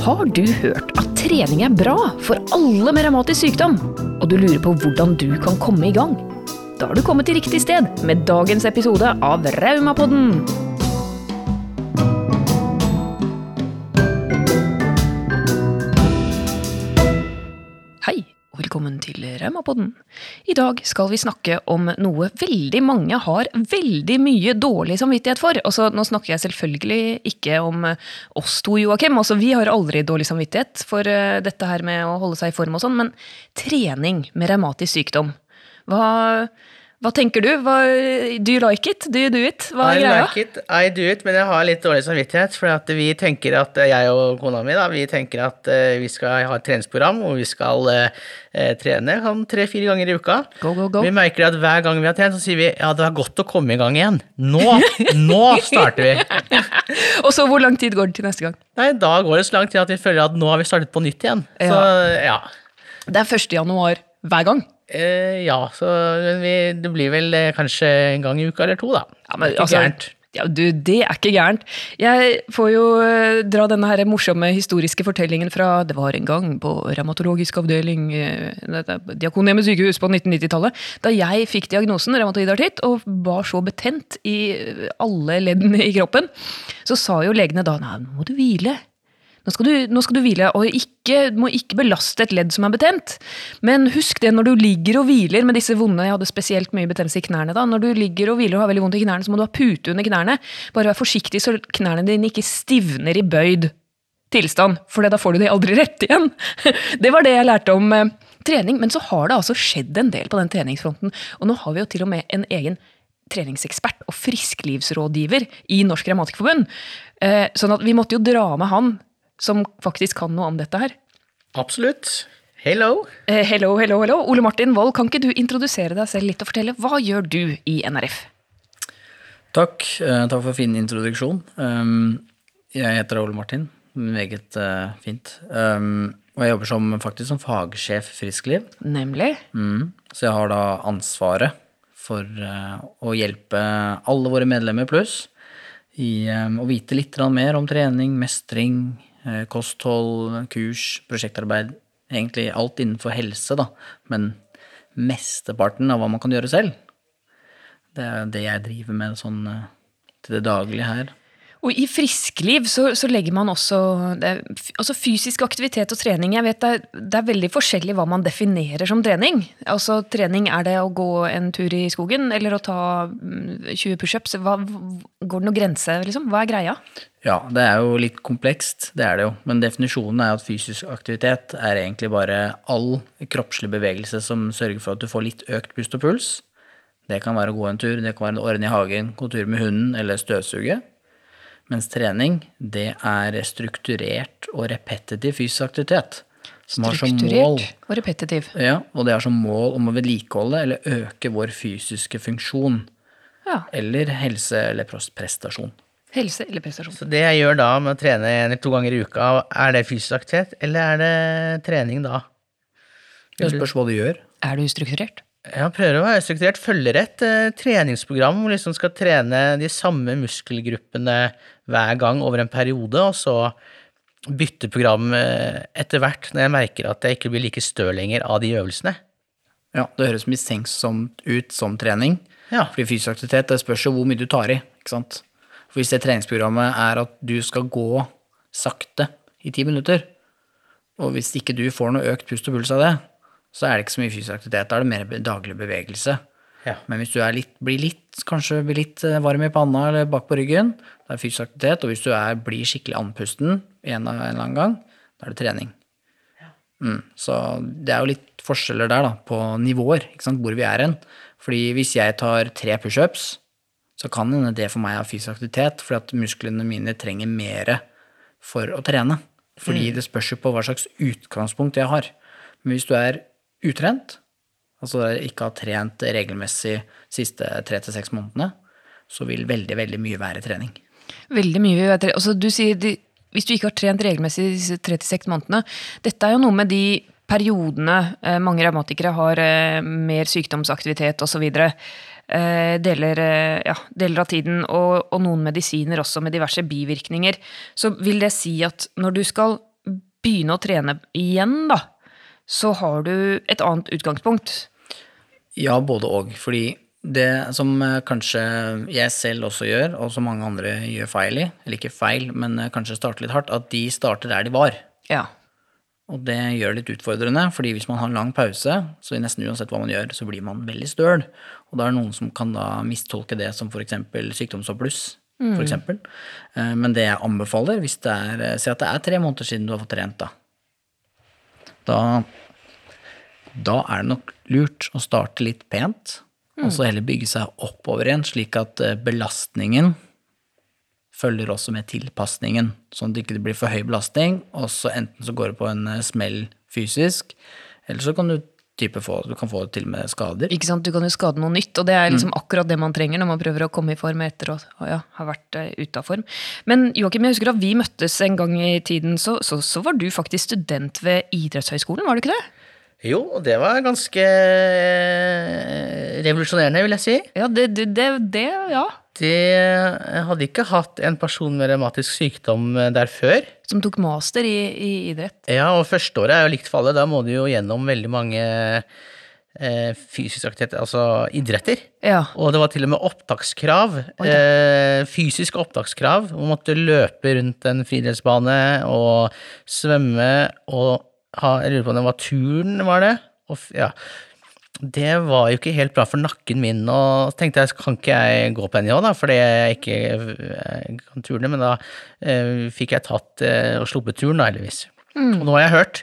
Har du hørt at trening er bra for alle med revmatisk sykdom, og du lurer på hvordan du kan komme i gang? Da har du kommet til riktig sted med dagens episode av Raumapodden. Velkommen til Raumapodden. I dag skal vi snakke om noe veldig mange har veldig mye dårlig samvittighet for. Altså, nå snakker jeg selvfølgelig ikke om oss to, Joakim. Altså, vi har aldri dårlig samvittighet for eh, dette her med å holde seg i form og sånn, men trening med revmatisk sykdom. Hva, hva tenker du? Hva, do you like it? Do you do it? Hva er I greia? like it, I do it, men jeg har litt dårlig samvittighet. For at vi tenker at, jeg og kona mi da, vi tenker at eh, vi skal ha et treningsprogram hvor vi skal eh, eh, trene sånn tre-fire ganger i uka. Go, go, go. Vi merker at hver gang vi har trent, så sier vi ja, det er godt å komme i gang igjen. Nå! Nå starter vi! Og så hvor lang tid går det til neste gang? Nei, da går det så lang tid at vi føler at nå har vi startet på nytt igjen. Så ja. Det er 1. januar hver gang. Eh, ja, så vi, det blir vel eh, kanskje en gang i uka eller to, da. Ja, men, Ikke altså, gærent. Ja, du, det er ikke gærent. Jeg får jo eh, dra denne her morsomme historiske fortellingen fra Det var en gang på revmatologisk avdeling eh, er Diakonhjemmet sykehus på 1990-tallet, da jeg fikk diagnosen revmatoid artritt og var så betent i alle leddene i kroppen, så sa jo legene da nei, nå må du hvile. Nå skal, du, nå skal du hvile, og ikke, må ikke belaste et ledd som er betent. Men husk det når du ligger og hviler med disse vonde Jeg hadde spesielt mye betennelse i knærne da. Når du ligger og hviler og har veldig vondt i knærne, så må du ha pute under knærne. Bare vær forsiktig så knærne dine ikke stivner i bøyd tilstand, for da får du de aldri rett igjen. Det var det jeg lærte om eh, trening. Men så har det altså skjedd en del på den treningsfronten. Og nå har vi jo til og med en egen treningsekspert og frisklivsrådgiver i Norsk Revmatikerforbund. Eh, sånn at vi måtte jo dra med han som faktisk kan noe om dette her. Absolutt. Hello. Eh, hello, hello, hello. Ole Martin Wold, kan ikke du introdusere deg selv litt og fortelle hva gjør du i NRF? Takk. eh, takk for fin introduksjon. Um, jeg heter Ole Martin. Meget eh, fint. Um, og jeg jobber som, faktisk som fagsjef friskliv. Nemlig Mm. Så jeg har da ansvaret for eh, å hjelpe alle våre medlemmer pluss i eh, å vite litt mer om trening, mestring, kosthold, kurs, prosjektarbeid. Egentlig alt innenfor helse, da. Men mesteparten av hva man kan gjøre selv. Det er det jeg driver med sånn eh, til det daglige her. Og i friskliv så, så legger man også er altså fysisk aktivitet og trening. Jeg vet det er, det er veldig forskjellig hva man definerer som trening. Altså Trening, er det å gå en tur i skogen eller å ta mm, 20 pushups? Hva- Går det noen grense, liksom? Hva er greia? Ja, det er jo litt komplekst, det er det jo. Men definisjonen er at fysisk aktivitet er egentlig bare all kroppslig bevegelse som sørger for at du får litt økt pust og puls. Det kan være å gå en tur, det kan være å ordne i hagen, gå tur med hunden eller støvsuge. Mens trening, det er strukturert og repetitiv fysisk aktivitet. Som har som mål Strukturert og repetitiv. ja, og det har som mål om å vedlikeholde eller øke vår fysiske funksjon. Ja. Eller helse eller prestasjon. Helse eller prestasjon. Så det jeg gjør da med å trene en eller to ganger i uka, er det fysisk aktivitet, eller er det trening da? Det spørs hva du gjør. Er du strukturert? Jeg prøver å være strukturert, følger et eh, treningsprogram hvor liksom skal trene de samme muskelgruppene hver gang over en periode, og så bytte program eh, etter hvert når jeg merker at jeg ikke blir like støl lenger av de øvelsene. Ja, det høres mistenksomt ut som trening. Ja. Fordi fysisk aktivitet det spørs jo hvor mye du tar i. ikke sant? For Hvis det treningsprogrammet er at du skal gå sakte i ti minutter, og hvis ikke du får noe økt pust og puls av det, så er det ikke så mye fysisk aktivitet. Da er det mer daglig bevegelse. Ja. Men hvis du er litt, blir litt, kanskje blir litt eh, varm i panna eller bak på ryggen, da er fysisk aktivitet. Og hvis du er, blir skikkelig andpusten en, en eller annen gang, da er det trening. Mm, så det er jo litt forskjeller der, da, på nivåer, hvor vi er hen. Fordi hvis jeg tar tre pushups, så kan hende det for meg er fysisk aktivitet, fordi at musklene mine trenger mer for å trene. Fordi det spørs jo på hva slags utgangspunkt jeg har. Men hvis du er utrent, altså ikke har trent regelmessig siste tre til seks månedene, så vil veldig, veldig mye være trening. Veldig mye. vil være trening. Altså, du sier de, hvis du ikke har trent regelmessig disse 36 månedene Dette er jo noe med de periodene eh, mange revmatikere har eh, mer sykdomsaktivitet osv. Eh, deler, eh, ja, deler av tiden, og, og noen medisiner også med diverse bivirkninger. Så vil det si at når du skal begynne å trene igjen, da, så har du et annet utgangspunkt. Ja, både og. Fordi det som eh, kanskje jeg selv også gjør, og som mange andre gjør feil i, eller ikke feil, men eh, kanskje starter litt hardt, at de starter der de var. Ja. Og det gjør det litt utfordrende, fordi hvis man har en lang pause, så nesten uansett hva man gjør, så blir man veldig støl. Og da er det noen som kan da mistolke det som f.eks. sykdomsoppbluss. For eksempel. Eh, Men det jeg anbefaler, hvis det er Si at det er tre måneder siden du har fått trent, da. Da, da er det nok lurt å starte litt pent, og så heller bygge seg oppover igjen, slik at eh, belastningen følger også med tilpasningen, sånn at det ikke blir for høy belastning, og så enten så går det på en eh, smell fysisk, eller så kan du type få, du kan få til og med skader. Ikke sant? Du kan jo skade noe nytt, og det er liksom akkurat det man trenger når man prøver å komme i form etter å å ja, ha vært uh, ute av form. Men Joakim, jeg husker da vi møttes en gang i tiden, så, så, så var du faktisk student ved idrettshøyskolen, var du ikke det? Jo, og det var ganske eh, revolusjonerende, vil jeg si. Ja, det, det, det, det ja. De hadde ikke hatt en person med revmatisk sykdom eh, der før. Som tok master i, i idrett. Ja, og førsteåret er jo likt for alle. Da må du jo gjennom veldig mange eh, fysisk aktiviteter, altså idretter. Ja. Og det var til og med opptakskrav. Eh, fysisk opptakskrav. Man måtte løpe rundt en friidrettsbane og svømme og Jeg lurer på om det var turn, var det? Og, ja. Det var jo ikke helt bra for nakken min, og så tenkte jeg kan ikke jeg gå på NIH, da, fordi jeg ikke jeg kan turne, men da eh, fikk jeg tatt eh, og sluppet turen, da, heldigvis. Og nå har jeg hørt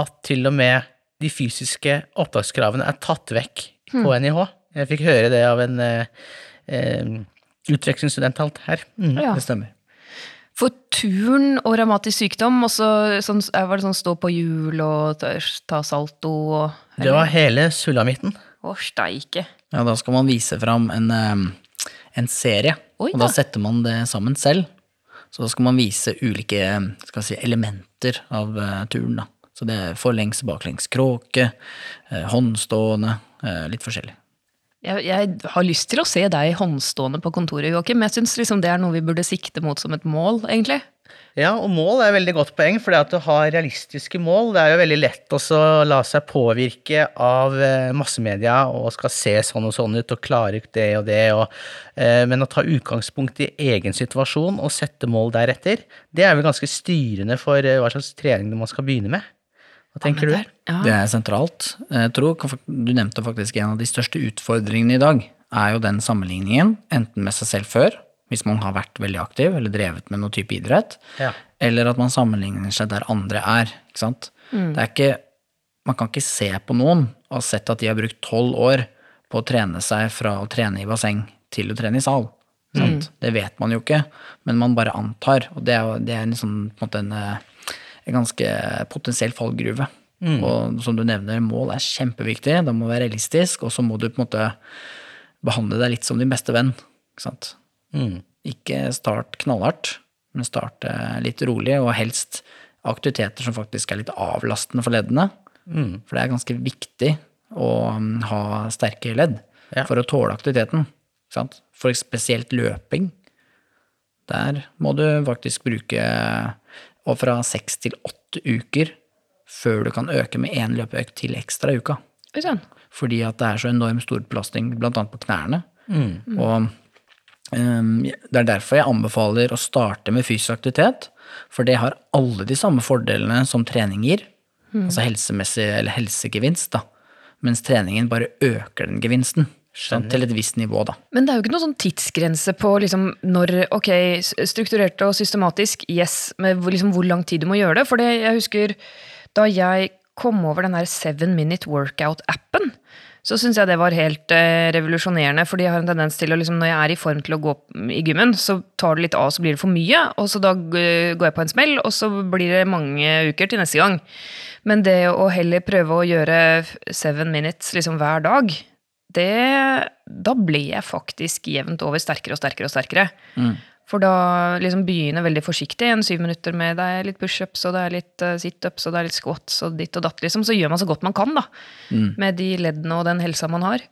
at til og med de fysiske opptakskravene er tatt vekk på NIH. Jeg fikk høre det av en eh, eh, utvekslingsstudent alt her. Mm. Ja. Det stemmer. For turn og revmatisk sykdom, og så sånn, var det sånn stå på hjul og ta, salto og Det var hele sulamitten. Å, steike. Ja, da skal man vise fram en, eh, en serie, Oi, og da da. setter man det sammen selv. Så da skal man vise ulike si, elementer av eh, turen. Da. Så det er forlengs, baklengs, kråke, eh, håndstående, eh, litt forskjellig. Jeg, jeg har lyst til å se deg håndstående på kontoret, Joakim. Jeg syns liksom det er noe vi burde sikte mot som et mål, egentlig. Ja, og mål er et veldig godt poeng, fordi at du har realistiske mål. Det er jo veldig lett å la seg påvirke av eh, massemedia og skal se sånn og sånn ut og klare det og det, og, eh, men å ta utgangspunkt i egen situasjon og sette mål deretter, det er vel ganske styrende for eh, hva slags trening man skal begynne med. Hva tenker du? Ja. Det er sentralt. Jeg tror, Du nevnte faktisk en av de største utfordringene i dag, er jo den sammenligningen, enten med seg selv før, hvis man har vært veldig aktiv eller drevet med noe type idrett, Ja. eller at man sammenligner seg der andre er. ikke sant? Det er ikke, man kan ikke se på noen og ha sett at de har brukt tolv år på å trene seg fra å trene i basseng til å trene i sal. Sant? Det vet man jo ikke, men man bare antar. Og det er, det er en, sånn, på en, måte en, eh, en ganske potensiell fallgruve. Og som du nevner, mål er kjempeviktig. Det må være realistisk, og så må du på en måte behandle deg litt som din beste venn. Ikke sant? Mm. Ikke start knallhardt, men start eh, litt rolig, og helst aktiviteter som faktisk er litt avlastende for leddene. For det er ganske viktig å mm, ha sterke ledd Ja. for å tåle aktiviteten. Ikke sant? For spesielt løping. Der må du faktisk bruke og fra seks til åtte uker før du kan øke med én løpeøkt til ekstra i uka. Oi. Fordi at det er så enormt stor belastning, annet på knærne. Og um, det er derfor jeg anbefaler å starte med fysisk aktivitet, for det har alle de samme fordelene som trening gir. Altså helsemessig, eller helsegevinst, da. Mens treningen bare øker den gevinsten. Sant? Til et visst nivå, da. Men det er jo ikke noen sånn tidsgrense på liksom når Ok, strukturert og systematisk, yes, med hvor- liksom hvor lang tid du må gjøre det. For det, jeg husker da jeg kom over den her Seven Minute Workout-appen, så syns jeg det var helt eh, revolusjonerende. Fordi jeg har en tendens til å liksom, når jeg er i form til å gå i gymmen, så tar det litt av, så blir det for mye. Og så da går jeg på en smell, og så blir det mange uker til neste gang. Men det å heller prøve å gjøre seven minutes liksom hver dag, det, da ble jeg faktisk jevnt over sterkere og sterkere og sterkere. For da liksom begynner veldig forsiktig, en syv minutter med det er litt pushups og det er litt eh, situps og det er litt squats og ditt og datt, liksom. Så gjør man så godt man kan, da. Med de leddene og den helsa man har.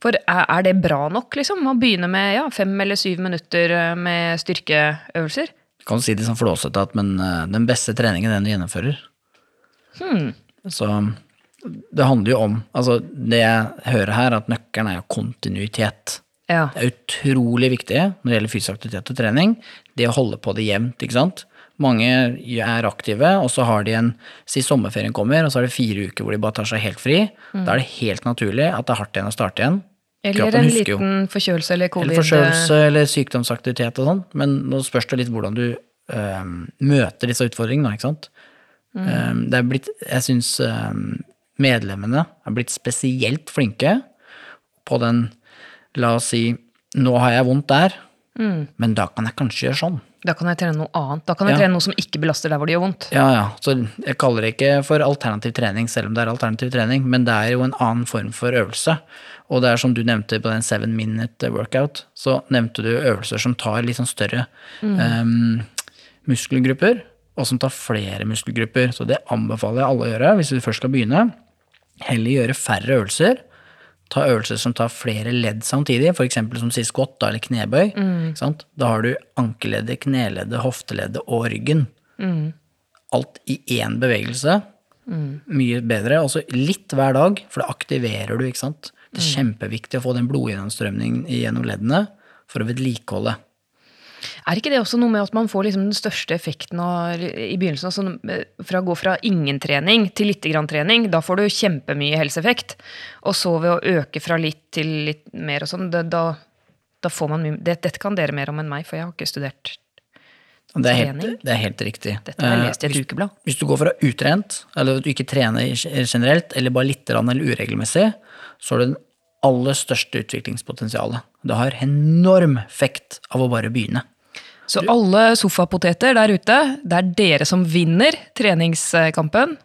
For er, det bra nok, liksom? Å begynne med ja, fem eller syv minutter eh, med styrkeøvelser? Du kan si det sånn flåsete at men eh, den beste treningen er den du gjennomfører. Så det handler jo om Altså, det jeg hører her, at nøkkelen er jo kontinuitet. Ja. Det er utrolig viktig når det gjelder fysisk aktivitet og trening, det å holde på det jevnt, ikke sant. Mange er aktive, og så har de en Si sommerferien kommer, og så er det fire uker hvor de bare tar seg helt fri. Da er det helt naturlig at det er hardt igjen å starte igjen. Eller en liten forkjølelse eller covid. Eller forkjølelse eller sykdomsaktivitet og sånn. Men nå spørs det litt hvordan du øh, møter disse utfordringene, ikke sant. Øhm, det er blitt, jeg syns øhm, medlemmene er blitt spesielt flinke på den La oss si nå har jeg vondt der, men da kan jeg kanskje gjøre sånn. Da kan jeg trene noe annet. Da kan jeg Ja. trene noe som ikke belaster der hvor det gjør vondt. Ja, ja. Så jeg kaller det ikke for alternativ trening, selv om det er alternativ trening, men det er jo en annen form for øvelse. Og det er som du nevnte på den seven minute workout, så nevnte du øvelser som tar litt sånn større em, muskelgrupper, og som tar flere muskelgrupper. Så det anbefaler jeg alle å gjøre hvis du først skal begynne. Heller gjøre færre øvelser. Ta øvelser som tar flere ledd samtidig, f.eks. som sier squat eller knebøy. Sant? Da har du ankeleddet, kneleddet, hofteleddet og ryggen alt i én bevegelse. Mye bedre. Altså litt hver dag, for det aktiverer du, ikke sant. Det er kjempeviktig å få den blodgjennomstrømningen gjennom leddene for å vedlikeholde. Er ikke det også noe med at man får liksom den største effekten av, i begynnelsen? Altså, fra å gå fra ingen trening til litt grann trening, da får du kjempemye helseeffekt. Og så ved å øke fra litt til litt mer og sånn, da, da får man mye det, Dette kan dere mer om enn meg, for jeg har ikke studert Det er helt, det er helt riktig. Dette har jeg Eh, lest i et hvis- ukeblad. Hvis du går fra utrent, eller at du ikke trener generelt, eller bare litt grann eller uregelmessig, så har du den aller største utviklingspotensialet. Det har enorm effekt av å bare begynne. Så alle sofapoteter der ute, det er dere som vinner treningskampen.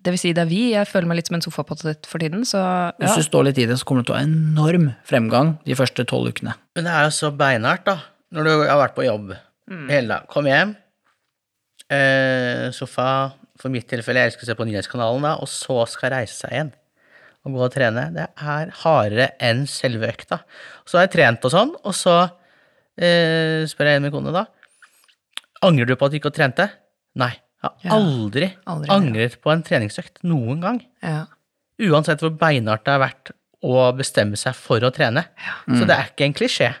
Det vil si, det er vi. Jeg føler meg litt som en sofapotet for tiden, så Hvis du står litt i det, så kommer du til å ha enorm fremgang de første tolv ukene. Men det er jo så beinhardt, da. Når du har vært på jobb hele dag. Kom hjem, eh, sofa For mitt tilfelle, jeg elsker å se på Nyhetskanalen, da, og så skal reise seg igjen og gå og trene. Det er hardere enn selve økta. Så har jeg trent og sånn, og så eh, spør jeg min kone, da. Angrer du på at du ikke trente? Nei. Jeg har Ja. aldri, Aldri, angret på en treningsøkt. Noen gang. ja. Uansett hvor beinhardt det har vært å bestemme seg for å trene. Så det er ikke en klisjé,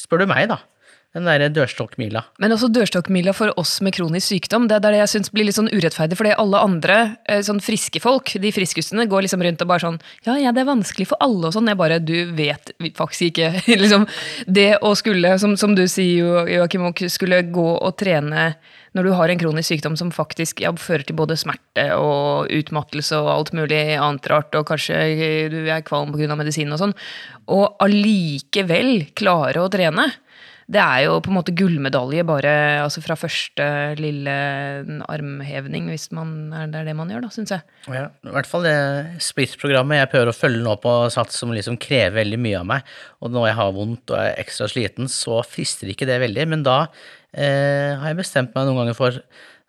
spør du meg, da. Den derre dørstokkmila. Men også dørstokkmila for oss med kronisk sykdom, det er det jeg syns blir litt sånn urettferdig. Fordi alle andre, eh, sånn friske folk, de friskustene, går liksom rundt og bare sånn Ja, ja, det er vanskelig for alle og sånn. Jeg bare Du vet faktisk ikke. liksom Det å skulle, som, som du sier, Jo- Joakim skulle gå og trene når du har en kronisk sykdom som faktisk ja, fører til både smerte og utmattelse og alt mulig annet rart, og kanskje du er kvalm pga. medisinen og sånn, og allikevel klare å trene. Det er jo på en måte gullmedalje bare altså fra første lille armhevning, hvis man det er det man gjør, da, syns jeg. Ja, I hvert fall det Split-programmet jeg prøver å følge nå på sats som liksom krever veldig mye av meg. Og når jeg har vondt og er ekstra sliten, så frister ikke det veldig. Men da eh, har jeg bestemt meg noen ganger for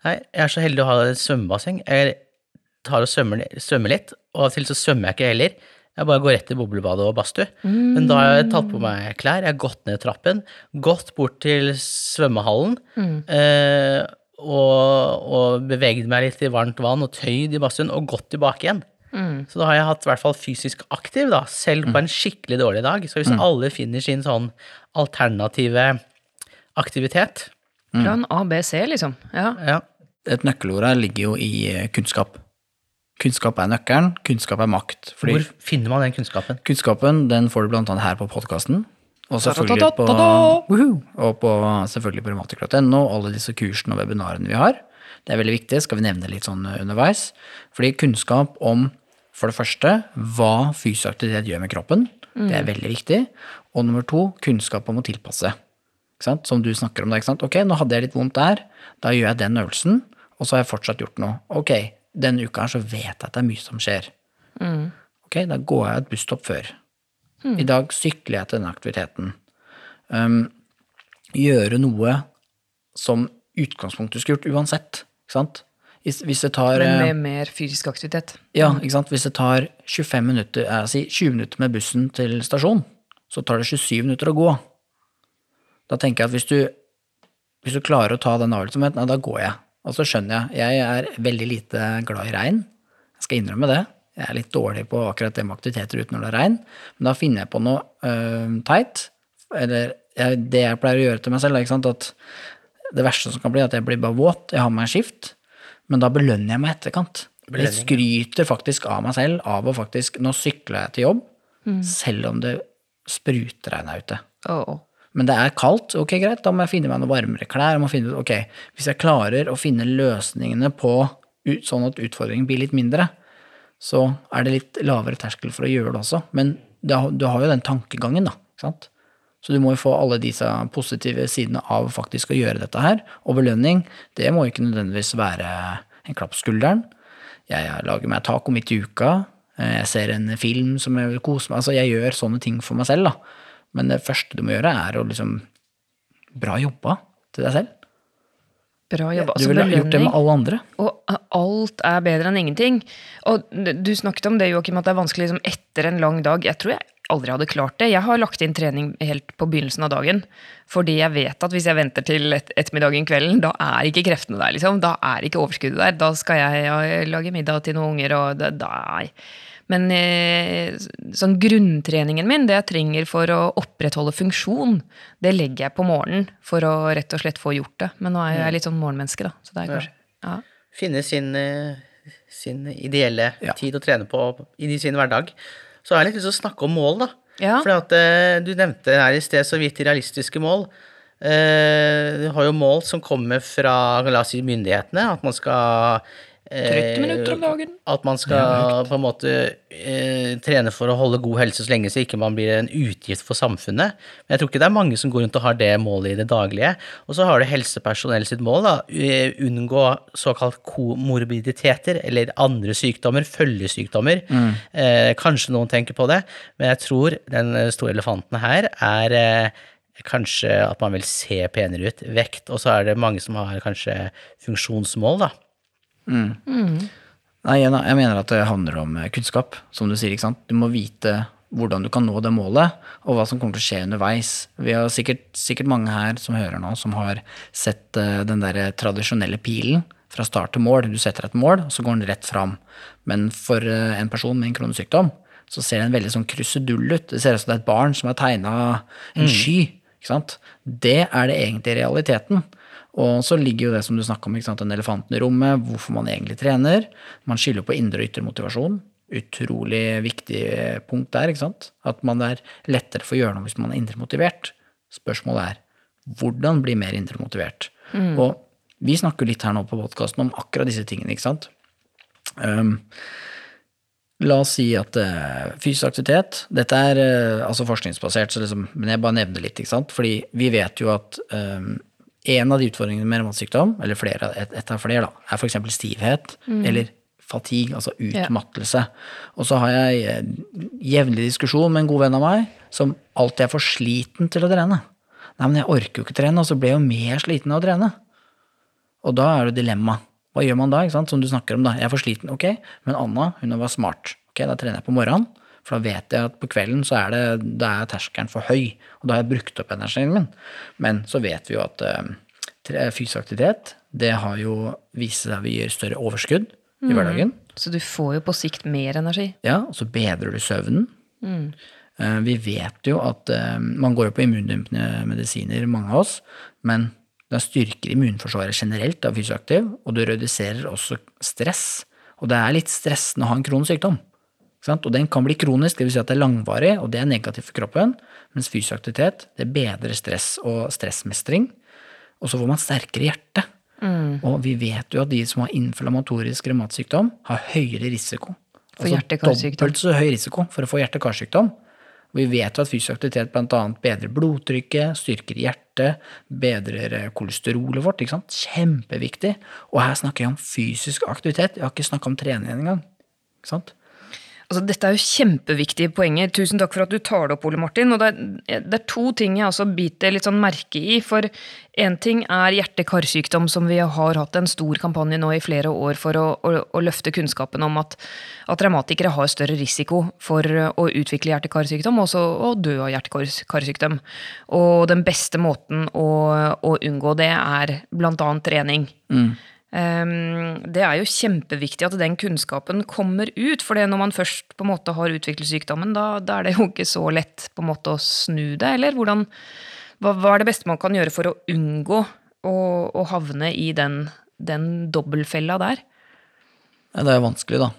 Nei, jeg er så heldig å ha et svømmebasseng. Jeg tar og svømmer, svømmer litt, og av og til så svømmer jeg ikke heller. Jeg bare går rett i boblebadet og badstue. Men da har jeg tatt på meg klær, jeg har gått ned trappen, gått bort til svømmehallen, eh, og, og beveget meg litt i varmt vann og tøyd i badstuen, og gått tilbake igjen. Så da har jeg hatt i hvert fall fysisk aktiv, da, selv på en skikkelig dårlig dag. Så hvis alle finner sin sånn alternative aktivitet Plan A, B, C, liksom. Ja. ja, Et nøkkelord her ligger jo i eh, kunnskap. Kunnskap er nøkkelen, kunnskap er makt. Fordi Hvor finner man den kunnskapen? kunnskapen den får du blant annet her på podkasten. Og selvfølgelig på! Og på selvfølgelig på revmatiker.no, alle disse kursene og webinarene vi har. Det er veldig viktig, skal vi nevne litt sånn underveis. Fordi kunnskap om for det første hva fysisk aktivitet gjør med kroppen, det er veldig viktig. Og nummer to, kunnskap om å tilpasse. Ikke sant? Som du snakker om. Sant? Ok, nå hadde jeg litt vondt der, da gjør jeg den øvelsen, og så har jeg fortsatt gjort noe. Ok, denne uka her så vet jeg at det er mye som skjer. Ok, da går jeg et busstopp før. I dag sykler jeg til denne aktiviteten. Um, gjøre noe som utgangspunktet skulle gjort uansett. Ikke sant? Hvis, hvis det tar Men eh, med mer fysisk aktivitet. ja, ikke sant? Hvis det tar 25 minutter, jeg sier 20 minutter med bussen til stasjon, så tar det 27 minutter å gå. Da tenker jeg at hvis du hvis du klarer å ta den avgjørelsen, da går jeg. Og så skjønner jeg. Jeg er veldig lite glad i regn. Jeg skal innrømme det. Jeg er litt dårlig på akkurat det med aktiviteter uten når det er regn. Men da finner jeg på noe øh, teit. Eller jeg, det jeg pleier å gjøre til meg selv, er ikke sant, at det verste som kan bli, er at jeg blir bare våt. Jeg har med meg skift. Men da belønner jeg meg i etterkant. Jeg skryter faktisk av meg selv av å faktisk Nå sykler jeg til jobb, selv om det spruter regn ute. Åh. Men det er kaldt, ok greit, da må jeg finne meg noe varmere klær. Jeg må finne ok, Hvis jeg klarer å finne løsningene på sånn at utfordringen blir litt mindre, så er det litt lavere terskel for å gjøre det også. Men det, du har jo den tankegangen, da. ikke sant? Så du må jo få alle disse positive sidene av faktisk å gjøre dette her. Og belønning, det må ikke nødvendigvis være en klapp på skulderen. Jeg lager meg taco midt i uka. eh, Jeg ser en film som jeg vil kose meg Altså, jeg gjør sånne ting for meg selv, da. Men det første du må gjøre, er å liksom Bra jobba til deg selv. Bra jobba. Du Altså, ville gjort det med alle andre. Og alt er bedre enn ingenting. Og du snakket om det, Joakim, at det er vanskelig liksom, etter en lang dag. Jeg tror jeg aldri hadde klart det. Jeg har lagt inn trening helt på begynnelsen av dagen. Fordi jeg vet at hvis jeg venter til et, ettermiddagen kvelden, da er ikke kreftene der. liksom. Da er ikke overskuddet der. Da skal jeg lage middag til noen unger, og det, nei. Men eh, sånn grunntreningen min, det jeg trenger for å opprettholde funksjon, det legger jeg på morgenen for å rett og slett få gjort det. Men nå er jeg litt sånn morgenmenneske, da. Så det er kanskje ja. Finne sin, eh, sin ideelle Ja. tid å trene på i sin hverdag. Så har jeg litt lyst til å snakke om mål, da. Ja. For at, eh, du nevnte her i sted så vidt realistiske mål. Eh, du har jo mål som kommer fra la oss si, myndighetene, at man skal 30 minutter om dagen. At man skal på en måte eh, trene for å holde god helse så lenge så ikke man blir en utgift for samfunnet. Men jeg tror ikke det er mange som går rundt og har det målet i det daglige. Og så har du helsepersonell sitt mål, da. eh, Unngå såkalt komorbiditeter eller andre sykdommer, følgesykdommer. Eh, kanskje noen tenker på det, men jeg tror den store elefanten her er eh, kanskje at man vil se penere ut. Vekt, og så er det mange som har kanskje funksjonsmål, da. Nei, jeg, mener at det handler om eh, kunnskap, som du sier. ikke sant? Du må vite hvordan du kan nå det målet, og hva som kommer til å skje underveis. Vi har sikkert, sikkert mange her som hører nå, som har sett eh, den der tradisjonelle pilen fra start til mål. Du setter et mål, og så går den rett fram. Men for eh, en person med en kronesykdom, så ser den veldig sånn krusedull ut. Det ser ut som det er et barn som har tegna en sky. ikke sant? Det er det egentlig realiteten. Og så ligger jo det som du snakka om, ikke sant? den elefanten i rommet, hvorfor man egentlig trener. Man skylder på indre og ytre motivasjon. Utrolig viktig punkt der. ikke sant? At man er lettere for å gjøre noe hvis man er indre motivert. Spørsmålet er hvordan bli mer indre motivert? Og vi snakker litt her nå på podkasten om akkurat disse tingene, ikke sant? Um, La oss si at uh, fysisk aktivitet Dette er eh, altså forskningsbasert, så liksom, men jeg bare nevner litt. ikke sant? Fordi vi vet jo at um, en av de utfordringene med revmatsykdom, eller flere, et, et av flere, da, er f.eks. stivhet eller fatigue, altså utmattelse. Og så har jeg eh, jevnlig diskusjon med en god venn av meg som alltid er for sliten til å trene. Nei, men jeg orker jo ikke trene, og så ble jeg jo mer sliten av å trene. Og da er det dilemma. Hva gjør man da? ikke sant? Som du snakker om da. Jeg er for sliten, ok, men Anna hun var smart. Ok, Da trener jeg på morgenen, for da vet jeg at på kvelden så er, det, da er terskelen for høy, og da har jeg brukt opp energien min. Men så vet vi jo at uh, fysisk aktivitet, det har jo vist seg at vi gir større overskudd i hverdagen. Så du får jo på sikt mer energi. Ja, og så bedrer du søvnen. Eh, Vi vet jo at uh, man går jo på immundempende medisiner, mange av oss, men den styrker immunforsvaret generelt av fysioaktiv, og du reduserer også stress. Og det er litt stressende å ha en kronisk sykdom. Og den kan bli kronisk, dvs. Si at det er langvarig, og det er negativt for kroppen. Mens fysisk aktivitet det bedrer stress og stressmestring. Og så får man sterkere hjerte. Og vi vet jo at de som har inflammatorisk revmatsykdom, har høyere risiko. For hjerte-karsykdom. Dobbelt så høy risiko for å få hjerte-karsykdom. Vi vet jo at fysisk aktivitet bl.a. bedrer blodtrykket, styrker hjertet, bedrer eh, kolesterolet vårt. ikke sant? Kjempeviktig. Og her snakker jeg om fysisk aktivitet. Jeg har ikke snakka om trening engang. Ikke sant? Altså, dette er jo kjempeviktige poenger. Tusen takk for at du tar det opp, Ole Martin. Og det er, det er to ting jeg også biter litt sånn merke i. For én ting er hjerte-karsykdom, som vi har hatt en stor kampanje nå i flere år for å, å, å løfte kunnskapen om at, at revmatikere har større risiko for å utvikle hjerte-karsykdom, og også å dø av hjerte-karsykdom. Og den beste måten å, å unngå det, er blant annet trening. Mm. Um, det er jo kjempeviktig at den kunnskapen kommer ut. For når man først på en måte har utviklet sykdommen, da, da, er det jo ikke så lett på en måte å snu det. Eller hvordan, hva, hva er det beste man kan gjøre for å unngå å, å havne i den, den dobbeltfella der? Det er vanskelig, da.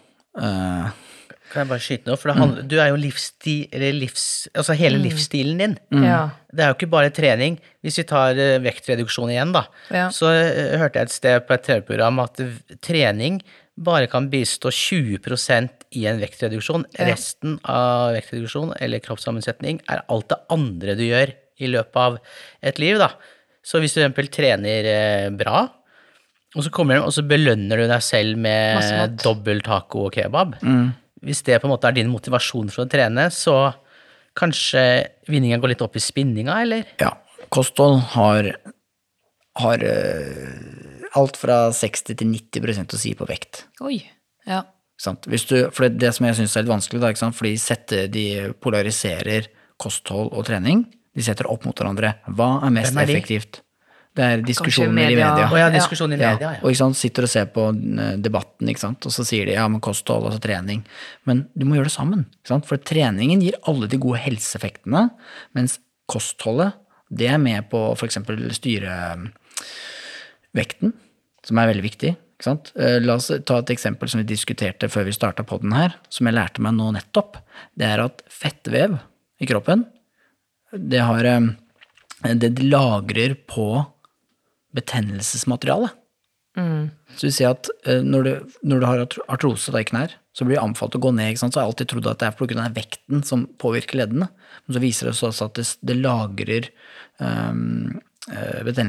Kan jeg bare skyte noe? For handler, du er jo livsstil, eller livs, altså hele livsstilen din. Ja. Det er jo ikke bare trening. Hvis vi tar uh, vektreduksjon igjen, da, Ja. så uh, hørte jeg et sted på et TV-program at trening bare kan bistå 20% i en vektreduksjon. Ja. Resten av vektreduksjon eller kroppssammensetning er alt det andre du gjør i løpet av et liv, da. Så hvis du eksempel trener eh, bra, og så kommer du, og så belønner du deg selv med dobbel taco og kebab. Hvis det på en måte er din motivasjon for å trene, så kanskje vinninga går litt opp i spinninga, eller? ja, kosthold har, har eh, alt fra 60 til 90% å si på vekt. Oi. Ja. Sant? Hvis du, for det, det som jeg syns er litt vanskelig, da, ikke sant? fordi sette, de polariserer kosthold og trening. De setter opp mot hverandre. Hva er mest er de? effektivt? Det er diskusjoner i media. Å ja, diskusjon i media, ja. og sant, sitter og ser på eh, debatten, ikke sant? og så sier de ja, men kosthold, altså trening. Men du må gjøre det sammen. Ikke sant? For treningen gir alle de gode helseeffektene, mens kostholdet, det er med på eksempel styre eh, vekten, som er veldig viktig. Ikke sant? Eh, La oss ta et eksempel som vi diskuterte før vi starta podden her, som jeg lærte meg nå nettopp. Det er at fettvev i kroppen, det har eh, Det lagrer på betennelsesmateriale. Så vi ser at eh, når du, når du har artrose i knær, så blir det anbefalt å gå ned. Ikke sant? Så har jeg alltid trodd at det er pga. vekten som påvirker leddene. Men så viser det seg også at det, det lagrer um, Er det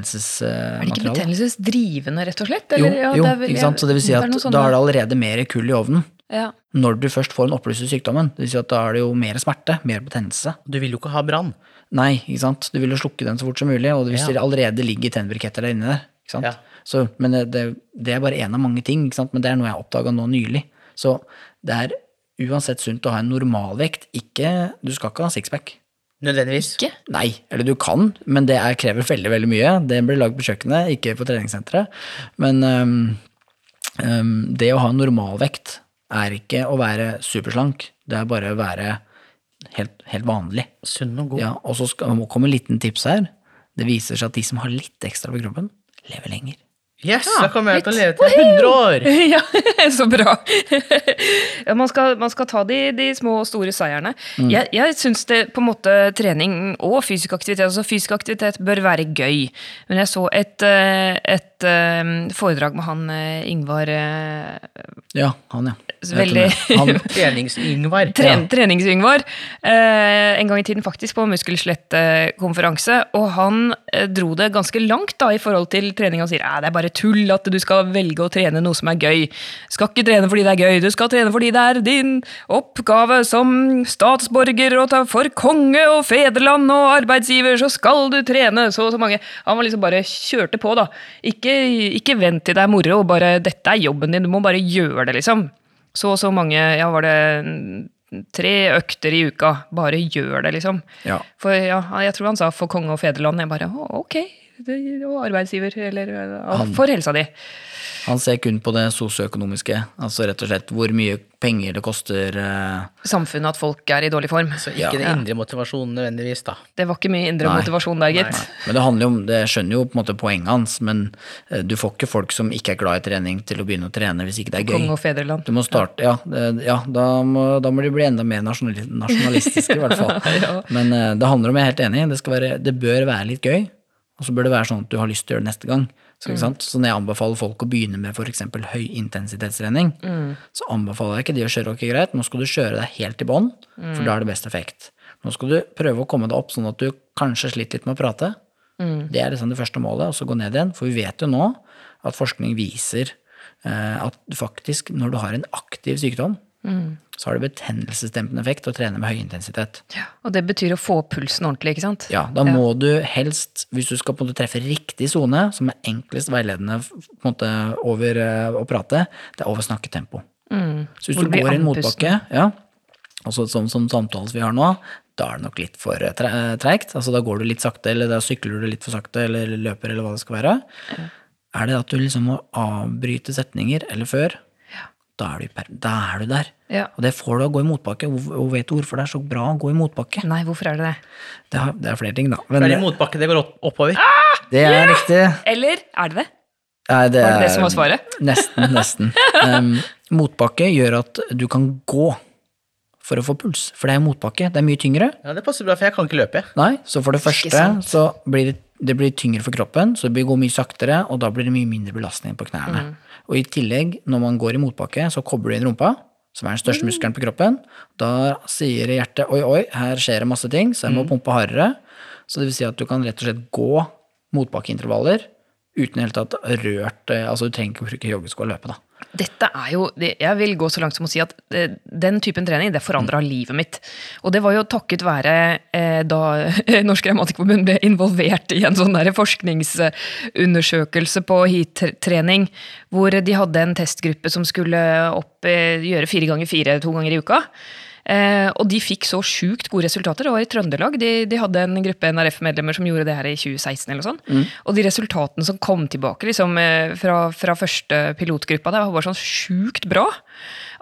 ikke betennelsesdrivende, rett og slett? Jo, Eller, ja, jo det er ikke sant? så det vil si at da er det allerede mer kull i ovnen. ja. Når du først får den opplyste sykdommen, det vil si at da er det jo mer smerte, mer betennelse. Du vil jo ikke ha brann. Nei, ikke sant? Du vil jo slukke den så fort som mulig, og hvis Ja. det allerede ligger tennbriketter der inne der, ikke sant? Ja. Så, men det, det, er bare én av mange ting, ikke sant? men det er noe jeg oppdaga nå nylig. Så det er uansett sunt å ha en normalvekt, ikke Du skal ikke ha sixpack. Nødvendigvis. Ikke? Nei, eller du kan, men det er, krever veldig veldig mye. Det blir lagd på kjøkkenet, ikke på treningssenteret. Men um, um, det å ha normalvekt er ikke å være superslank, det er bare å være helt, helt vanlig. Sunn og god. Ja, og så skal, må komme en liten tips her. Det viser seg at de som har litt ekstra på kroppen, lever lenger. Yes, Ja, da kommer jeg til å leve til 100 år! Ja, så bra. ja, man, skal, man skal ta de, de små og store seierne. Mm. Jeg, jeg syns det på en måte trening og fysisk aktivitet altså Fysisk aktivitet bør være gøy. Men jeg så et, eh, et eh, foredrag med han eh, Ingvar eh, Ja, han, ja. Veldig- Trenings-Yngvar. Tren, Trenings-Yngvar. En gang i tiden faktisk på Muskelskjelettkonferanse. Og han dro det ganske langt da i forhold til trening Han sier det er bare tull at du skal velge å trene noe som er gøy. Skal ikke trene fordi det er gøy, du skal trene fordi det er din oppgave som statsborger og for konge og fedreland og arbeidsgiver, så skal du trene så og så mange. Han var liksom bare kjørte på, da. Ikke, ikke vent til det er moro, bare dette er jobben din, du må bare gjøre det, liksom. Så og så mange, ja, var det tre økter i uka. Bare gjør det, liksom. Ja. For ja, jeg tror han sa for konge og fedreland. Jeg bare ok, det, og arbeidsgiver, eller for helsa di. han ser kun på det sosioøkonomiske, altså rett og slett hvor mye penger det koster. eh, Samfunnet at folk er i dårlig form. Så ikke Ja. den indre motivasjonen nødvendigvis, da. Det var ikke mye indre Nei. motivasjon der, gitt. Men det handler jo om, det skjønner jo på en måte poenget hans, men eh, du får ikke folk som ikke er glad i trening til å begynne å trene hvis ikke det er gøy. Kong og fedreland. Du må starte, ja, det- ja da, må, da må de bli enda mer nasjonali- nasjonalistiske, i hvert fall. Ja. Men eh, det handler om, jeg er helt enig, det, skal være, det bør være litt gøy, og så bør det være sånn at du har lyst til å gjøre det neste gang. Så, Mm. så når jeg anbefaler folk å begynne med f.eks. høyintensitetstrening, Mm. så anbefaler jeg ikke de å kjøre ok, greit, nå skal du kjøre deg helt i bånn, Mm. for da er det best effekt. Nå skal du prøve å komme deg opp sånn at du kanskje sliter litt med å prate. Mm. Det er liksom det første målet, og så gå ned igjen. For vi vet jo nå at forskning viser eh, at faktisk når du har en aktiv sykdom, Så har det betennelsesdempende effekt å trene med høy intensitet. Ja, og det betyr å få pulsen ordentlig, ikke sant? Ja, da må du helst, hvis du skal på en måte treffe riktig sone, som er enklest veiledende på en måte over eh, å prate, det er over snakketempo. Så hvis Hvor du går i en motbakke, ja, altså sånn som samtalen vi har nå, da er det nok litt for eh, eh, treigt. Altså da går du litt sakte, eller da sykler du litt for sakte, eller løper, eller hva det skal være. Er det at du liksom må avbryte setninger, eller før, da er du, per- da er du der. Ja. Og det får du av å gå i motbakke. Hvor vet du hvorfor det er så bra å gå i motbakke? Nei, hvorfor er det det? Det, er, det er flere ting, da. Det er i motbakke det går oppover. oppover. det er riktig. Eller er det det? Nei, det Var det det som var svaret? Nesten, nesten. Um, motbakke gjør at du kan gå for å få puls. For det er motbakke. Det er mye tyngre. Ja, Det passer bra, for jeg kan ikke løpe. Nei, så for det første så blir det, det blir tyngre for kroppen, så det går mye saktere, og da blir det mye mindre belastning på knærne. Og i tillegg, når man går i motbakke, så kobler du inn rumpa, som er den største muskelen på kroppen. Da sier hjertet oi, oi, her skjer det masse ting, så jeg må pumpe hardere. Så det vil si at du kan rett og slett gå motbakkeintervaller uten i det hele tatt rørt eh, Altså du trenger ikke å bruke joggesko og løpe, da. Dette er jo, Jeg vil gå så langt som å si at eh, den typen trening det forandra livet mitt. Og det var jo takket være eh, da Norsk Revmatikerforbund ble involvert i en sånn der forskningsundersøkelse på HEAT-trening, hvor de hadde en testgruppe som skulle opp, eh, gjøre fire ganger fire to ganger i uka. Eh, og de fikk så sjukt gode resultater. Det var i Trøndelag. De, de hadde en gruppe NRF-medlemmer som gjorde det her i 2016. eller sånn. Og de resultatene som kom tilbake liksom, eh, fra, fra første pilotgruppa, det var bare sånn sjukt bra.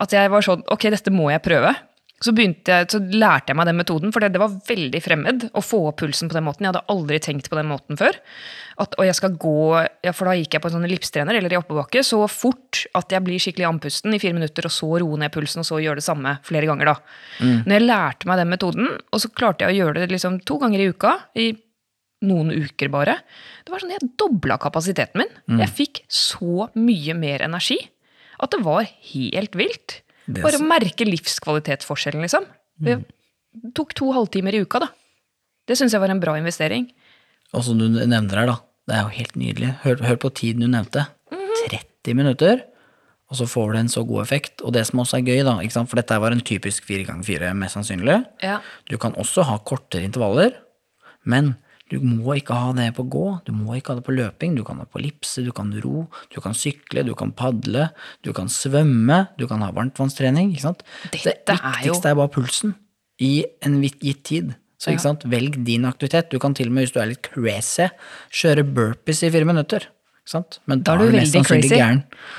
At jeg var sånn Ok, dette må jeg prøve. Så, jeg, så lærte jeg meg den metoden, for det, det var veldig fremmed å få opp pulsen på den måten. Jeg hadde aldri tenkt på den måten før. At, og jeg skal gå, ja, For da gikk jeg på en sånn ellipstrener eller i oppebakke så fort at jeg blir skikkelig andpusten i fire minutter, og så roe ned pulsen, og så gjøre det samme flere ganger. da. Når jeg lærte meg den metoden, og så klarte jeg å gjøre det liksom to ganger i uka, i noen uker bare, det var sånn jeg dobla kapasiteten min. Jeg fikk så mye mer energi at det var helt vilt. Bare merke livskvalitetsforskjellen, liksom. Det tok to halvtimer i uka, da. Det syns jeg var en bra investering. Og som du nevner her, da. Det er jo helt nydelig. Hør, hør på tiden du nevnte. 30 minutter, og så får du en så god effekt. Og det som også er gøy, da, ikke sant? for dette var en typisk 4x4, mest sannsynlig. Ja. Du kan også ha kortere intervaller, men du må ikke ha det på gå, du må ikke ha det på løping, du kan ha på ellipse, du kan ro, du kan sykle, du kan padle, du kan svømme, du kan ha varmtvannstrening, ikke sant. Dette det er jo- viktigste er bare pulsen i en gitt tid. Så ikke sant, velg din aktivitet. Du kan til og med, hvis du er litt crazy, kjøre burpees i fire minutter. Sant? Men Da da, er du veldig crazy.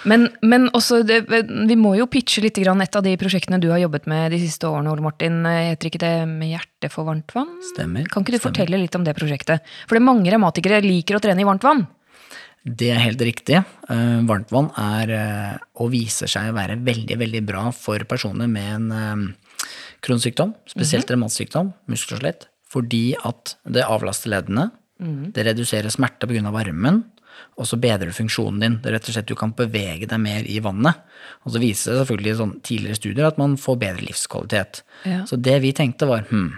Men, men også, det, vi må jo pitche litt grann et av de prosjektene du har jobbet med de siste årene, Ole Martin. Heter ikke det Med hjertet for varmt vann? Stemmer, Kan ikke du stemmer. fortelle litt om det prosjektet? For det er mange revmatikere liker å trene i varmt vann. Det er helt riktig. varmt vann er eh, og viser seg å være veldig, veldig bra for personer med en eh, kronsykdom, spesielt revmatsykdom, skjelett, fordi at det avlaster leddene, det reduserer smerte pga. varmen, og så bedrer du funksjonen din. Det er rett og slett Du kan bevege deg mer i vannet. Og så viser det selvfølgelig sånn tidligere studier at man får bedre livskvalitet. Ja. Så det vi tenkte var hm,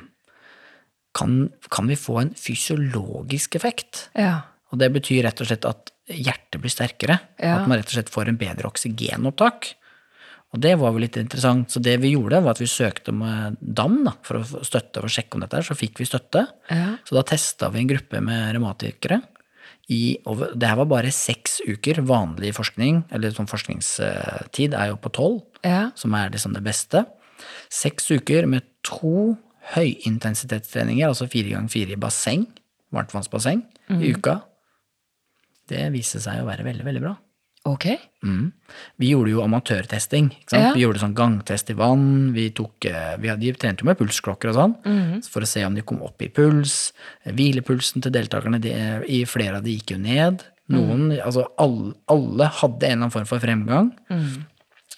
kan, kan vi få en fysiologisk effekt? Ja. Og det betyr rett og slett at hjertet blir sterkere. Ja. At man rett og slett får en bedre oksygenopptak. Og det var jo litt interessant. Så det vi gjorde, var at vi søkte med DAM da, for å støtte og sjekke om dette. Så fikk vi støtte. Ja. Så da testa vi en gruppe med revmatikere. I over, det her var bare seks uker. Vanlig forskning, eller sånn forskningstid, er jo på tolv, Ja. som er liksom det beste. Seks uker med to høyintensitetstreninger, altså fire ganger fire i basseng, varmtvannsbasseng, i uka. Det viste seg å være veldig, veldig bra. Ok. Mm. Vi gjorde jo amatørtesting. Ikke sant? Ja. Vi gjorde sånn gangtest i vann. Vi, tok, eh, vi hadde, de trente jo med pulsklokker og sånn, for å se om de kom opp i puls. Hvilepulsen til deltakerne, de, i flere av de gikk jo ned. Noen, altså alle, alle hadde en eller annen form for fremgang.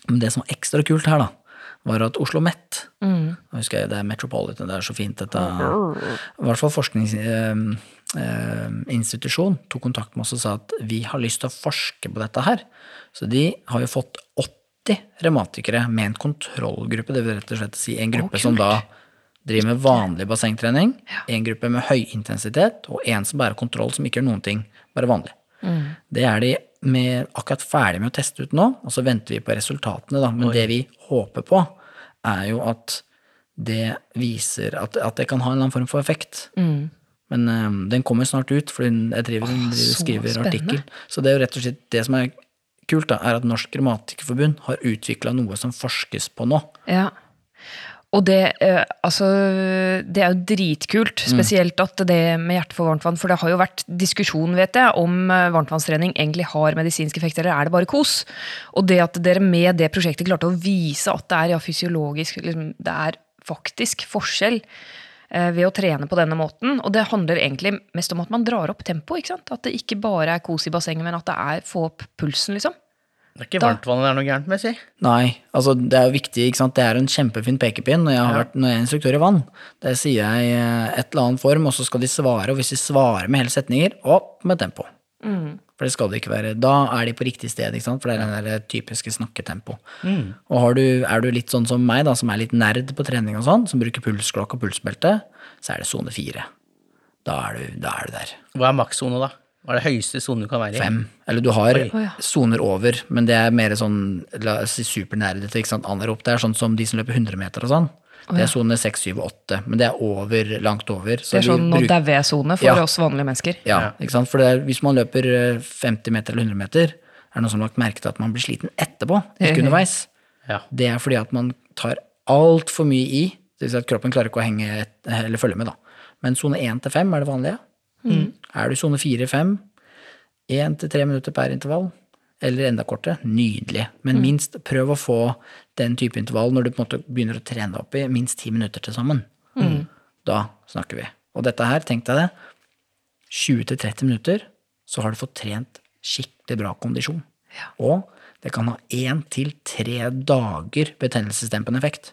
Men det som var ekstra kult her, da, var at Oslo Met Nå husker jeg det er Metropolitan, det er så fint dette I hvert fall forskningsinstitusjon tok kontakt med oss og sa at vi har lyst til å forske på dette her. Så de har jo fått 80 revmatikere med en kontrollgruppe, det vil rett og slett si en gruppe som da driver med vanlig bassengtrening, en gruppe med høy intensitet, og en som bare har kontroll, som ikke gjør noen ting, bare vanlig. Det er de med, akkurat ferdig med å teste ut nå, og så venter vi på resultatene, da. Men det vi håper på, er jo at det viser at, at det kan ha en eller annen form for effekt. Men eh, den kommer snart ut, for jeg driver, Åh, driver, skriver spennende. artikkel. Så det er jo rett og slett det som er kult, da, er at Norsk Grammatikerforbund har utvikla noe som forskes på nå. Ja. Og det, eh, altså, det er jo dritkult, spesielt at det med hjerte for varmtvann, for det har jo vært diskusjon, vet jeg, om eh, varmtvannstrening egentlig har medisinsk effekt, eller er det bare kos? Og det at dere med det prosjektet klarte å vise at det er ja, fysiologisk, liksom, det er faktisk forskjell ved å trene på denne måten. Og det handler egentlig mest om at man drar opp tempoet, ikke sant? At det ikke bare er kos i bassenget, men at det er få opp pulsen, liksom. Det er ikke varmtvannet det er noe gærent med, si. Nei, altså det er jo viktig, ikke sant. Det er en kjempefin pekepinn når jeg, har vært, når jeg er instruktør i vann. Det sier jeg i et eller annet form, og så skal de svare, og hvis de svarer med hele setninger, opp med tempo. For det skal det ikke være. Da er de på riktig sted, ikke sant. For det er den der typiske snakketempo. Og har du, er du litt sånn som meg, da, som er litt nerd på trening og sånn, som bruker pulsklokke og pulsbelte, så er det sone fire. Da du, da er du der. Hva er makssone, da? Hva er det høyeste sone du kan være i? Fem. Eller du har soner over, men det er mer sånn supernerdete. Anaerop, det er sånn som de som løper 100 meter og sånn. Det er sone 6, 7 og 8, men det er over, langt over. så Det er sånn nå daue-sone for Ja. oss vanlige mennesker. Ja, ikke sant? For det er, hvis man løper eh, 50 meter eller 100 meter, er det noen som har lagt merke til at man blir sliten etterpå, ikke underveis. Ja. Det er fordi at man tar altfor mye i, det vil si at kroppen klarer ikke å henge et, eller følge med, da. Men sone 1 til 5 er det vanlige. Er du i sone 4-5, 1 til 3 minutter per intervall, eller enda kortere, nydelig. Men minst prøv å få den type intervall når du på en måte begynner å trene deg opp i minst 10 minutter til sammen. Da snakker vi. Og dette her, tenk deg det, 20-30 minutter, så har du fått trent skikkelig bra kondisjon. Og det kan ha én til tre dager betennelsesdempende effekt.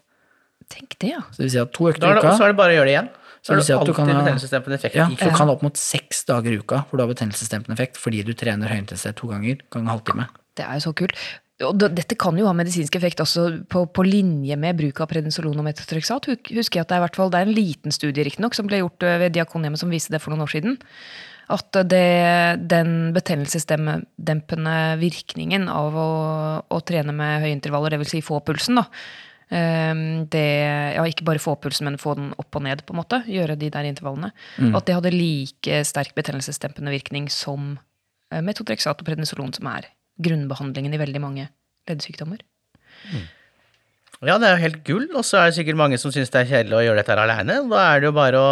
Tenk det, ja. Så det vil si at to økter i uka så er det bare å gjøre det igjen. Så er du alltid kan betennelsesdempende effekt ja, så du kan opp mot seks dager i uka hvor du har betennelsesdempende effekt fordi du trener høyintensitet to ganger ganger halvtime. Det er jo så kult. Og dette kan jo ha medisinsk effekt også på, på linje med bruk av prednisolon og metotrexat. Husker jeg at det er, hvert fall, det er en liten studie riktignok som ble gjort ved Diakonhjemmet som viste det for noen år siden. At det, den betennelsesdempende virkningen av å, å trene med høye intervaller, dvs. Si få pulsen, da. Ehm, Det, ja, ikke bare få pulsen, men få den opp og ned, på en måte. Gjøre de der intervallene. At det hadde like sterk betennelsesdempende virkning som eh, metotrexat og prednisolon, som er grunnbehandlingen i veldig mange leddsykdommer. Ja, det er jo helt gull, og så er det sikkert mange som syns det er kjedelig å gjøre dette her alene. Da er det jo bare å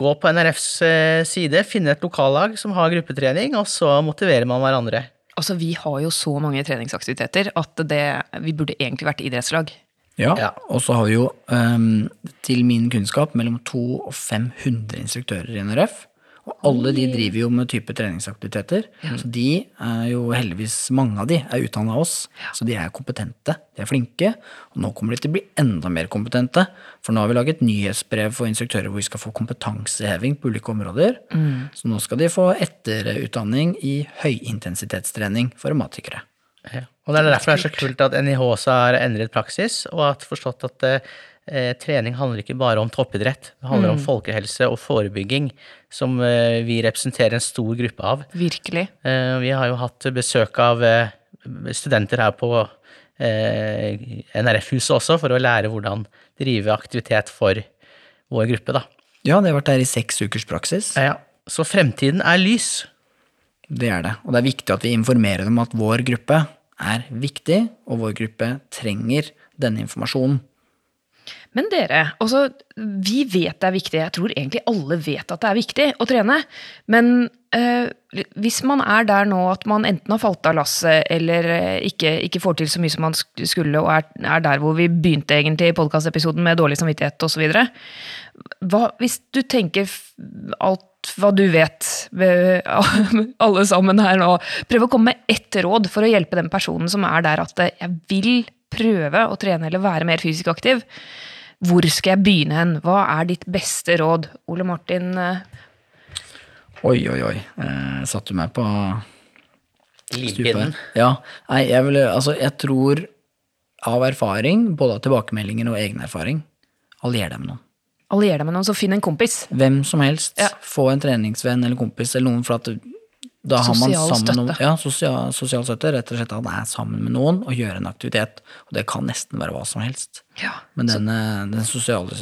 gå på NRFs eh, side, finne et lokallag som har gruppetrening, og så motiverer man hverandre. Altså, Vi har jo så mange treningsaktiviteter at det, vi burde egentlig vært idrettslag. Ja, Ja. og så har vi jo, um, til min kunnskap, mellom 200 og 500 instruktører i NRF. Og alle de driver jo med type treningsaktiviteter. Så de er jo heldigvis, mange av de er utdanna av oss. Så de er kompetente, de er flinke. Og nå kommer de til å bli enda mer kompetente. For nå har vi laget nyhetsbrev for instruktører hvor vi skal få kompetanseheving på ulike områder. Så nå skal de få etterutdanning i høyintensitetstrening for revmatikere. Ja. Og det er derfor det er så kult at NIH også har endret praksis, og har forstått at eh, trening handler ikke bare om toppidrett. Det handler om folkehelse og forebygging, som eh, vi representerer en stor gruppe av. Virkelig. Eh, vi har jo hatt besøk av eh, studenter her på eh, NRF-huset også, for å lære hvordan drive aktivitet for vår gruppe, da. Ja, det har vært der i seks ukers praksis. Ja, så fremtiden er lys. Det er det. Og det er viktig at vi informerer dem at vår gruppe er viktig, og vår gruppe trenger denne informasjonen. Men dere, altså, vi vet det er viktig. Jeg tror egentlig alle vet at det er viktig å trene. Men eh, hvis man er der nå at man enten har falt av lasset eller eh, ikke, ikke får til så mye som man skulle, og er, er der hvor vi begynte egentlig i podkastepisoden med dårlig samvittighet osv. Hvis du tenker alt hva du vet, alle sammen her nå, prøv å komme med ett råd for å hjelpe den personen som er der at eh, jeg vil prøve å trene eller være mer fysisk aktiv. Hvor skal jeg begynne hen? Hva er ditt beste råd? Ole Martin, eh, Oi, oi, oi. Eh, satte du meg på Livpinnen. Ja. Nei, jeg vil Altså, jeg tror av erfaring, både av tilbakemeldinger og egen erfaring, allier deg med noen. Allier deg med noen, så finn en kompis. Hvem som helst. Ja. Få en treningsvenn eller kompis eller noen, for at Da har man Sosial sammen støtte. Noen, ja, sosial, sosial støtte. Rett og slett at man er sammen med noen og gjør en aktivitet. Og det kan nesten være hva som helst. Ja. Men den, den sosiale,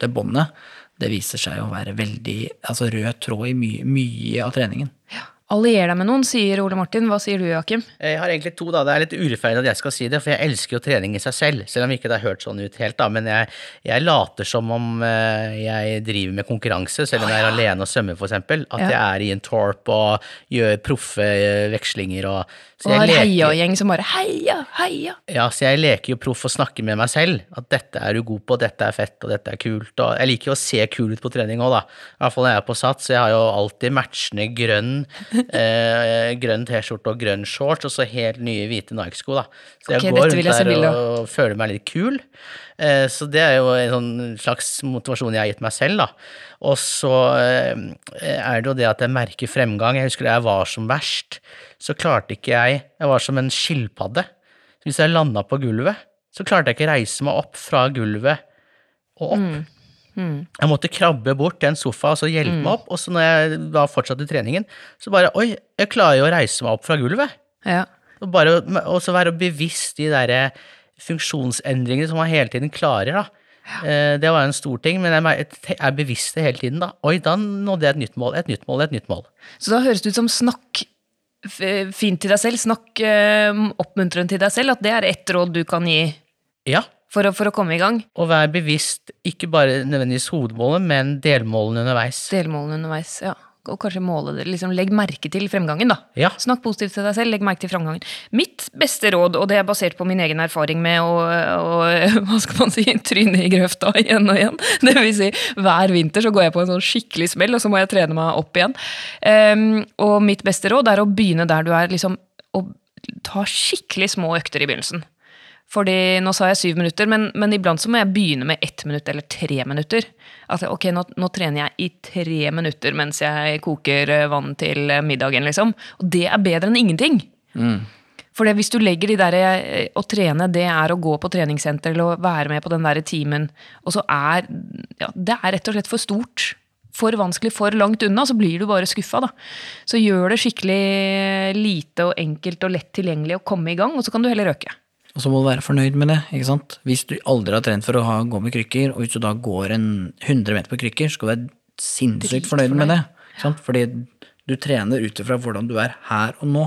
det båndet, det viser seg å være veldig altså rød tråd i mye, mye av treningen. Allier deg med noen, sier Ole Martin. Hva sier du, Joakim? Jeg har egentlig to, da. Det er litt urettferdig at jeg skal si det, for jeg elsker jo trening i seg selv, selv om ikke det har hørt sånn ut helt, da. Men jeg, jeg later som om eh, jeg driver med konkurranse, selv om jeg er alene og svømmer, eksempel. At Ja. jeg er i en torp og gjør proffe eh, vekslinger og så Og har heiagjeng som bare heia, heia. Ja, så jeg leker jo proff og snakker med meg selv. At dette er du god på, dette er fett, og dette er kult. Og jeg liker jo å se kul ut på trening òg, da. I hvert fall når jeg er på sats. Jeg har jo alltid matchende grønn, eh, grønn T-skjorte og grønn shorts, og så helt nye hvite Nike-sko, da. Så jeg okay, går rundt der og føler meg litt kul. Eh, så det er jo en sånn slags motivasjon jeg har gitt meg selv, da. Og så eh, er det jo det at jeg merker fremgang. Jeg husker da jeg var som verst, så klarte ikke jeg Jeg var som en skilpadde. Hvis jeg landa på gulvet, så klarte jeg ikke reise meg opp fra gulvet og opp. Jeg måtte krabbe bort til en sofa og så hjelpe meg opp, og så når jeg da fortsatte treningen, så bare Oi, jeg klarer jo å reise meg opp fra gulvet. Ja. Og bare og så være bevisst de derre funksjonsendringene som man hele tiden klarer, da. Ja. Det var en stor ting, men jeg er bevisst det hele tiden, da. Oi, da nådde jeg et nytt mål, et nytt mål, et nytt mål. Så da høres det ut som snakk fint til deg selv, snakk eh, oppmuntrende til deg selv, at det er ett råd du kan gi Ja, for å, for å komme i gang. å være bevisst, ikke bare nødvendigvis hovedmålet, men delmålene underveis. Delmålene underveis, ja. Og kanskje måle det, liksom legg merke til fremgangen, da. Ja. Snakk positivt til deg selv, legg merke til fremgangen. Mitt beste råd, og det er basert på min egen erfaring med å, å hva skal man si, tryne i grøfta igjen og igjen. Det vil si, hver vinter så går jeg på en sånn skikkelig smell, og så må jeg trene meg opp igjen. Um, og mitt beste råd er å begynne der du er, liksom, og ta skikkelig små økter i begynnelsen. Fordi nå sa jeg syv minutter, men, men iblant så må jeg begynne med ett minutt eller tre minutter. Altså, ok, nå, nå trener jeg i tre minutter mens jeg koker eh, vann til eh, middagen, liksom. Og det er bedre enn ingenting. For hvis du legger de der eh, å trene, det er å gå på treningssenter eller å være med på den der timen, og så er ja, Det er rett og slett for stort. For vanskelig, for langt unna, så blir du bare skuffa. Da. Så gjør det skikkelig lite og enkelt og lett tilgjengelig å komme i gang, og så kan du heller øke. Og så må du være fornøyd med det. ikke sant? Hvis du aldri har trent for å ha, gå med krykker, og hvis du da går en 100 meter på krykker, skal du være sinnssykt fornøyd med det. ikke sant? Fordi du trener ut ifra hvordan du er her og nå.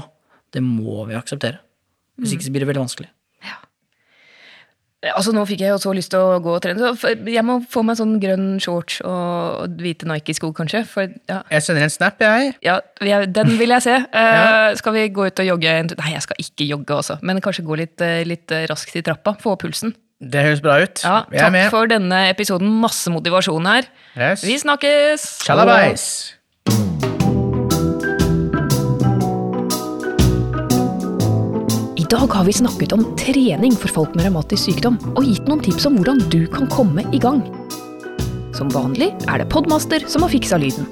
Det må vi akseptere. Hvis ikke så blir det veldig vanskelig. Altså Nå fikk jeg jo så lyst til å gå og trene, så jeg må få meg sånn grønn shorts og hvite Nike-sko, kanskje. For ja, Jeg sender en snap, jeg. ja den vil jeg se. ja. Skal vi gå ut og jogge? Nei, jeg skal ikke jogge også, men kanskje gå litt, eh, litt eh, raskt i trappa. Få opp pulsen. Det høres bra ut. Ja, Takk for denne episoden. Masse motivasjon her. Yes. Vi snakkes! Tjalabais! Dag har vi snakket om trening for folk med revmatisk sykdom, og gitt noen tips om hvordan du kan komme i gang. Som vanlig er det Podmaster som har fiksa lyden.